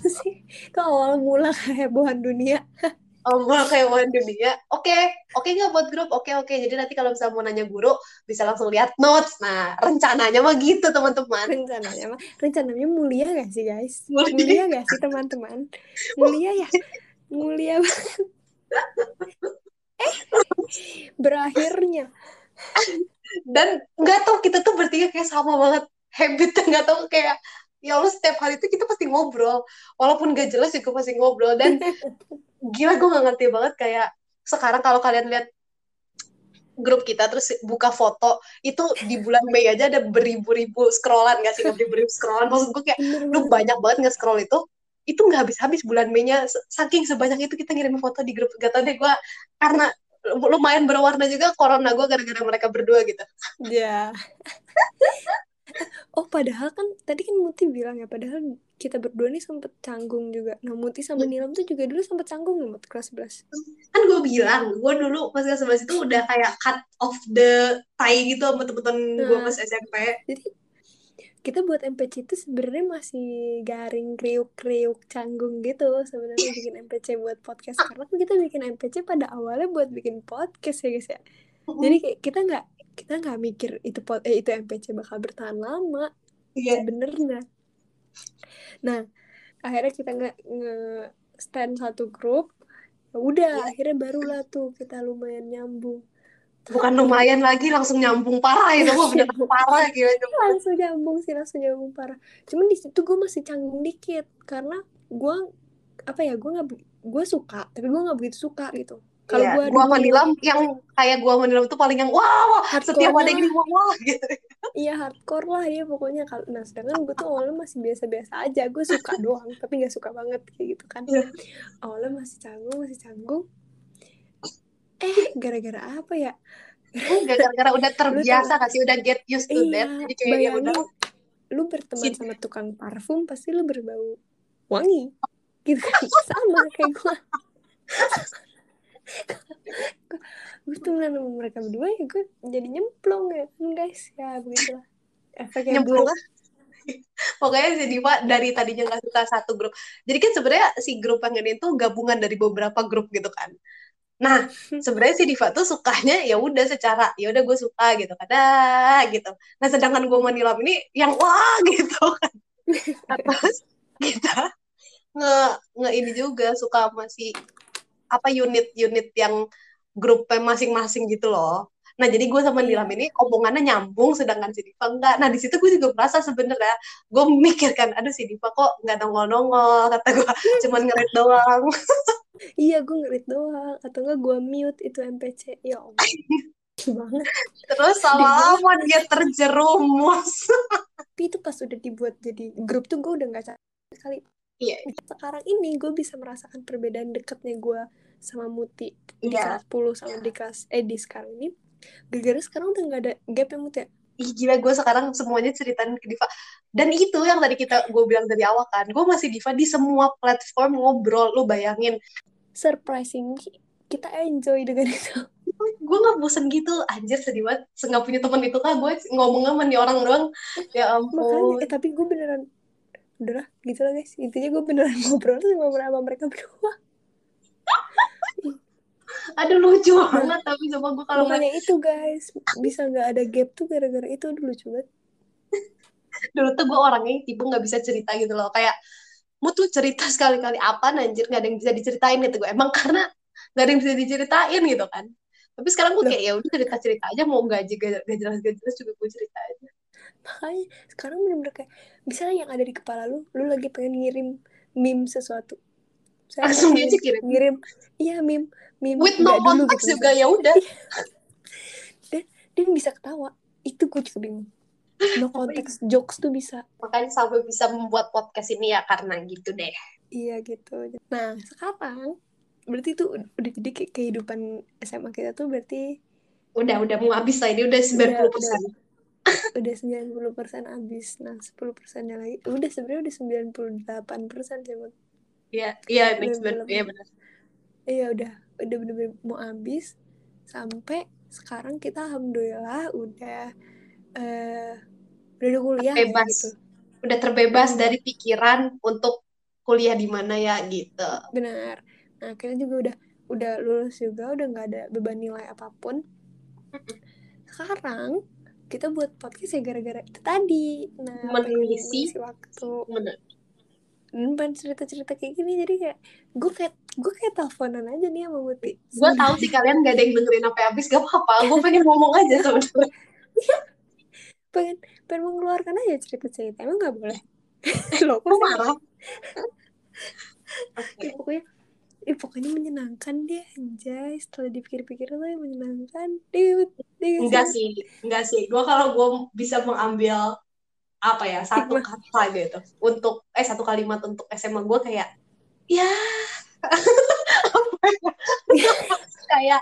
<laughs> Itu awal mula kehebohan dunia <laughs> awal mula kehebohan dunia. Oke okay. oke okay, nggak buat grup? Oke okay, oke. Okay. jadi nanti kalau misalnya mau nanya guru bisa langsung lihat notes. Nah rencananya mah gitu teman-teman. Rencananya mah rencananya mulia gak sih guys? Mulia, mulia gak sih teman-teman? Mulia ya? Mulia <laughs> banget. Eh berakhirnya. Dan nggak tahu kita tuh bertiga kayak sama banget. Habitnya nggak tahu kayak ya Allah setiap hari itu kita pasti ngobrol. Walaupun gak jelas juga pasti ngobrol. Dan <laughs> gila gue gak ngerti banget kayak sekarang kalau kalian lihat grup kita terus buka foto itu di bulan Mei aja ada beribu-ribu scrollan gak sih? Beribu-ribu scrollan. Maksud gue kayak lu banyak banget nggak scroll itu. Itu nggak habis-habis bulan Mei-nya. Saking sebanyak itu kita ngirim foto di grup. Gak tau deh gue karena lumayan berwarna juga corona gue gara-gara mereka berdua gitu. Ya <laughs> oh padahal kan tadi kan Muti bilang ya padahal kita berdua nih sempet canggung juga. Nah Muti sama. Nilam tuh juga dulu sempet canggung nih kelas 11 kan gue bilang gue dulu pas kelas 11 itu udah kayak cut off the tie gitu sama temen-temen gue Nah. pas SMP jadi kita buat MPC itu sebenarnya masih garing kriuk-kriuk canggung gitu sebenarnya bikin MPC buat podcast. Karena kan kita bikin MPC pada awalnya buat bikin podcast ya guys ya. Jadi kayak kita nggak kita nggak mikir itu pod, eh, itu MPC bakal bertahan lama. Iya. Sebenarnya. Nah akhirnya kita nggak nge stand satu grup. Ya udah Iya. akhirnya barulah tuh kita lumayan nyambung. Bukan lumayan lagi langsung nyambung parah itu mah bener parah gitu. <laughs> Langsung nyambung sih langsung nyambung parah. Cuman di situ gue masih canggung dikit karena gue apa ya gue nggak gue suka tapi gue nggak begitu suka gitu kalau gue gua sama Nilam yang kayak gua sama Nilam tuh paling yang wah wah Hardcore setiap ada gini wah wah <laughs> gitu. Iya hardcore lah ya pokoknya. Kalau nah sedangkan gue tuh awalnya masih biasa-biasa aja. Gue suka <laughs> doang tapi nggak suka banget kayak gitu kan. Iya. awalnya masih canggung masih canggung. Eh gara-gara apa ya? Gara-gara udah <laughs> terbiasa kasih udah get used to that iya jadi kayak ya udah lu berteman sama tukang parfum pasti lu berbau wangi. Gitu kan? Sama kayak gue gue temenan sama mereka berdua ya gue jadi nyemplung ya kan guys ya begitulah efeknya nyemplung lah. Pokoknya si Diva dari tadinya nggak suka satu grup. Jadi kan sebenarnya si grup yang ini tuh gabungan dari beberapa grup gitu kan. Nah, <laughs> sebenarnya si Diva tuh sukanya ya udah secara ya udah gue suka gitu kan. Dah, gitu. Nah, sedangkan gue sama Nilam ini yang wah <laughs> gitu kan. <laughs> Terus kita nge nge ini juga suka sama si apa unit-unit yang grupnya masing-masing gitu loh. Nah, jadi gue sama Iya. Nilam ini omongannya nyambung, sedangkan si Diva enggak. Nah, di situ gue juga merasa sebenarnya, gue mikirkan, aduh si Diva kok nggak nongol-nongol, kata gue, <laughs> cuman ngerit doang. <laughs> iya gue ngerit doang atau enggak gue mute itu MPC ya Allah banget Terus lama-lama dia terjerumus. <laughs> tapi itu pas udah dibuat jadi grup tuh gue udah nggak sekali Iya. sekarang ini gue bisa merasakan perbedaan dekatnya gue sama Muti di Iya. kelas 10 sama di kelas eh di sekarang ini gara-gara sekarang udah nggak ada gap ya Muti ya Ih, gila gue sekarang semuanya ceritain ke Diva. Dan itu yang tadi kita gue bilang dari awal kan, gue masih Diva di semua platform ngobrol, lu bayangin. surprising kita enjoy dengan itu Gue gak bosen gitu, anjir sedih banget. Nggak punya temen itu kan, gue ngomong sama orang doang. Ya makanya ampun. eh, tapi gue beneran udah lah gitu lah guys. Intinya gue beneran <laughs> ngobrol sama, sama mereka berdua. Aduh lucu banget, tapi coba gue kalau nggak makanya itu guys. Bisa nggak ada gap tuh gara-gara itu? Dulu coba <laughs> dulu tuh gue orangnya tipe nggak bisa cerita gitu loh. Kayak mau tuh cerita sekali-kali apa anjir? Nggak ada yang bisa diceritain gitu. Gue emang karena nggak ada yang bisa diceritain gitu kan. Tapi sekarang gue kayak ya udah cerita cerita aja. Mau gaji gak, gak jelas gak jelas juga gue cerita aja makanya sekarang bener-bener kayak misalnya yang ada di kepala lu lu lagi pengen ngirim meme sesuatu. Saya langsung aja kirim? ngirim iya meme meme with no context gitu juga ya udah. Dia bisa ketawa. Itu gue juga bingung. No konteks jokes tuh bisa. Makanya sampai bisa membuat podcast ini ya karena gitu deh. Iya gitu. Nah sekarang berarti itu udah jadi kayak kehidupan SMA kita tuh berarti udah udah mau habis lah ini udah 90% persen udah 90% habis. Nah 10 persennya lagi. Udah sebenarnya udah 98 persen sih Mut. iya iya Udah, iya benar iya udah. Udah bener-bener mau habis. Sampai sekarang kita alhamdulillah udah eh udah ada kuliah ya bebas gitu. Udah terbebas dari pikiran untuk kuliah di mana ya gitu. Benar nah kita juga udah udah lulus juga udah nggak ada beban nilai apa pun. Sekarang kita buat podcast ya gara-gara itu tadi. Nah pengen Mengisi. waktu. Bener Hmm, cerita-cerita kayak gini. Jadi kayak gue kayak gue kayak teleponan aja nih sama Muti. Gue tahu sih kalian gak ada yang dengerin sampai habis gak apa-apa. Gue pengen ngomong aja sebenarnya. Pengen pengen mengeluarkan aja cerita-cerita. Emang nggak boleh? Lo <laughs> Lu marah. Ya, pokoknya eh, pokoknya menyenangkan deh anjay. Setelah dipikir-pikir tuh menyenangkan. Deh deh enggak sih? enggak sih. Gue kalau gue bisa mengambil apa ya satu kata gitu. Untuk eh satu kalimat untuk SMA gue kayak ya apa <laughs> ya? kayak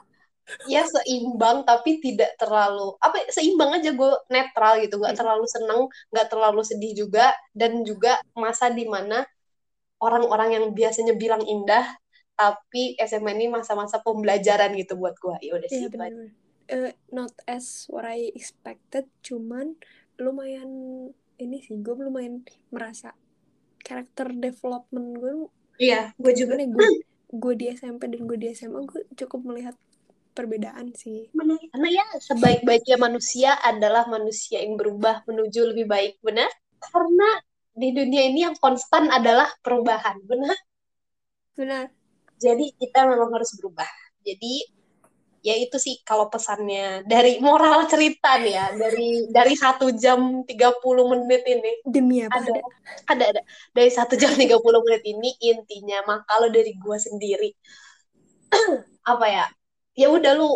ya seimbang tapi tidak terlalu apa seimbang aja gue netral gitu. Nggak Hmm. terlalu seneng nggak terlalu sedih juga. Dan juga masa di mana orang-orang yang biasanya bilang indah tapi SMA ini masa-masa pembelajaran gitu buat gue ya udah sih Iya aja. benar. Eh, not as what I expected, cuman lumayan ini sih gue lumayan merasa karakter development gue iya gue juga ya, gue gue di SMP dan gue di SMA gue cukup melihat perbedaan sih. benar karena ya sebaik-baiknya manusia adalah manusia yang berubah menuju lebih baik benar karena di dunia ini yang konstan adalah perubahan benar Benar. Jadi kita memang harus berubah. Jadi ya itu sih kalau pesannya dari moral cerita nih ya dari dari satu jam 30 menit ini. Demi apa? Ada ada? ada. Ada dari satu jam 30 menit ini intinya mah kalau dari gua sendiri <clears throat> apa ya ya udah lu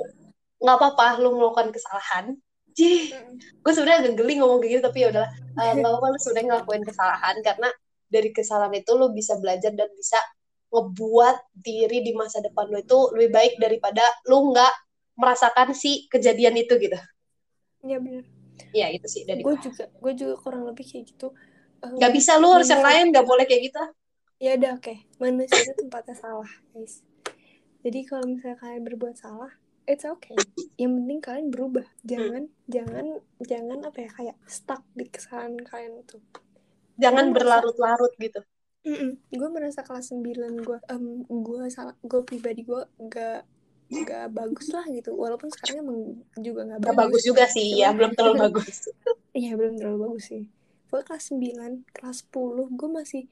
nggak apa-apa lu melakukan kesalahan. Jih, gue sebenarnya agak geli ngomong kayak gitu tapi ya udahlah. Eh, <laughs> nggak apa-apa lu sebenarnya ngelakuin kesalahan karena dari kesalahan itu lu bisa belajar dan bisa ngebuat diri di masa depan lu itu lebih baik daripada lu nggak merasakan si kejadian itu gitu Iya benar. ya itu sih dari Gue juga gue juga kurang lebih kayak gitu. Eh, nggak bisa lu harus yang lain nggak boleh kayak gitu Ya udah oke. Manusia itu tempatnya salah, guys. Jadi kalau misalnya kalian berbuat salah, it's okay. Yang penting kalian berubah. Jangan jangan jangan apa ya kayak stuck di kesalahan kalian itu. jangan Gua merasa- berlarut-larut gitu Gue merasa kelas 9 gue em gue salah gue pribadi gue gak gak bagus lah gitu. Walaupun sekarang emang juga gak nggak bagus. bagus juga sih ya belum terlalu <laughs> bagus Iya belum terlalu bagus sih. Gue kelas 9, kelas 10 gue masih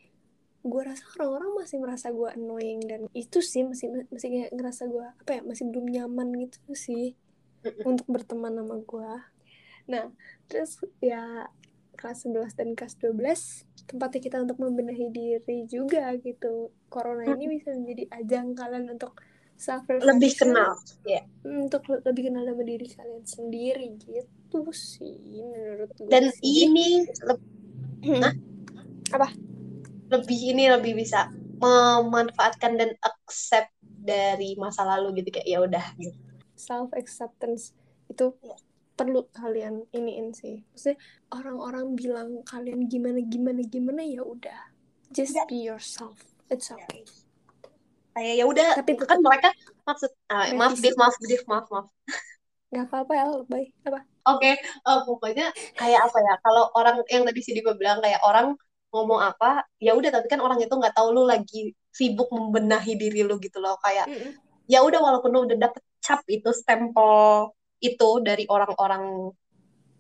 gue rasa orang-orang masih merasa gue annoying dan itu sih masih masih kayak ngerasa gue apa ya masih belum nyaman gitu sih untuk berteman sama gue. Nah terus ya kelas 11 dan kelas 12 tempatnya kita untuk membenahi diri juga gitu. Corona ini bisa menjadi ajang kalian untuk self lebih kenal ya untuk le- lebih kenal sama diri kalian sendiri gitu sih menurut gue dan sih. ini Hah? Apa? lebih ini lebih bisa memanfaatkan dan accept dari masa lalu gitu kayak ya udah gitu. self acceptance itu Iya. Perlu kalian iniin sih. Maksudnya orang-orang bilang kalian gimana gimana gimana ya udah. Just Iya. be yourself. It's okay. Kayak ya udah. Tapi kan mereka maksud ah, maaf. Div, maaf Div, maaf maaf. Nggak apa-apa ya lebay. Apa? Oke eh, pokoknya kayak apa ya kalau orang yang tadi sih gue bilang kayak orang ngomong apa ya udah tapi kan orang itu nggak tahu lu lagi sibuk membenahi diri lu gitu loh kayak ya udah walaupun lu udah dapet cap itu stempel itu dari orang-orang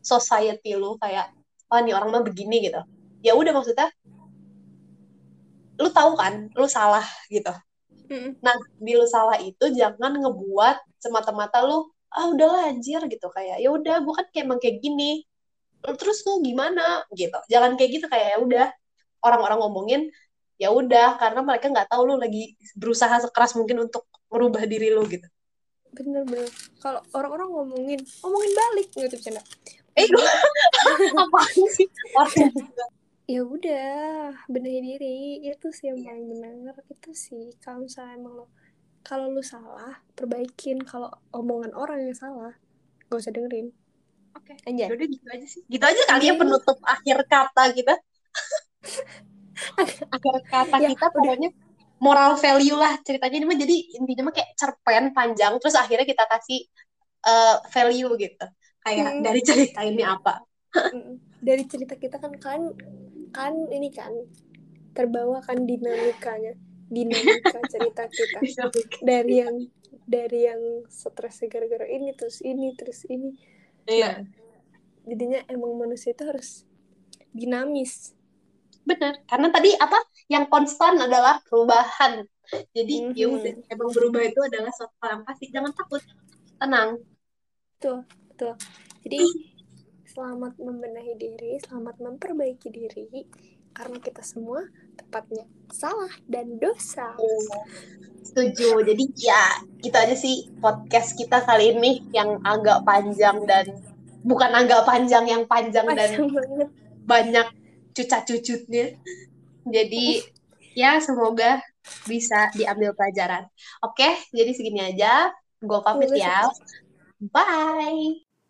society lu kayak oh nih orang mah begini gitu. Ya udah maksudnya lu tahu kan lu salah gitu. Nah di lu salah itu jangan ngebuat semata-mata lu ah udahlah anjir gitu. Kayak ya udah gue kan kayak emang kayak gini. Terus lu gimana? Gitu. Jangan kayak gitu kayak ya udah orang-orang ngomongin ya udah karena mereka nggak tahu lu lagi berusaha sekeras mungkin untuk merubah diri lu gitu bener-bener kalau orang-orang ngomongin ngomongin balik gitu bercanda eh gue <laughs> apaan sih? Ya udah benahi diri. Itu sih yang paling benar itu sih kalau misalnya emang lo kalau lu salah perbaikin. Kalau omongan orang yang salah gak usah dengerin. Oke. aja Ya udah gitu aja sih. Gitu aja kali ya penutup akhir kata kita. <laughs> akhir kata Ya, kita udah. Moral value lah ceritanya ini mah jadi intinya mah kayak cerpen panjang terus akhirnya kita kasih eh, value gitu. Kayak Hmm. dari cerita ini apa. Dari cerita kita kan kan kan ini kan terbawa kan dinamikanya dinamika <laughs> cerita kita dari yang dari yang stres gara-gara ini terus ini terus ini Iya. jadinya emang manusia itu harus dinamis Benar. Karena tadi apa yang konstan adalah perubahan. Jadi ya Mhm. udah emang berubah itu adalah suatu hal yang pasti. Jangan takut. Tenang. betul betul jadi selamat membenahi diri selamat memperbaiki diri karena kita semua tepatnya salah dan dosa Setuju. Jadi ya gitu aja sih podcast kita kali ini yang agak panjang dan bukan agak panjang yang panjang dan Panjang banget banyak cucat-cucutnya. Jadi ya semoga bisa diambil pelajaran. Oke, jadi segini aja. Gue pamit ya. Bye.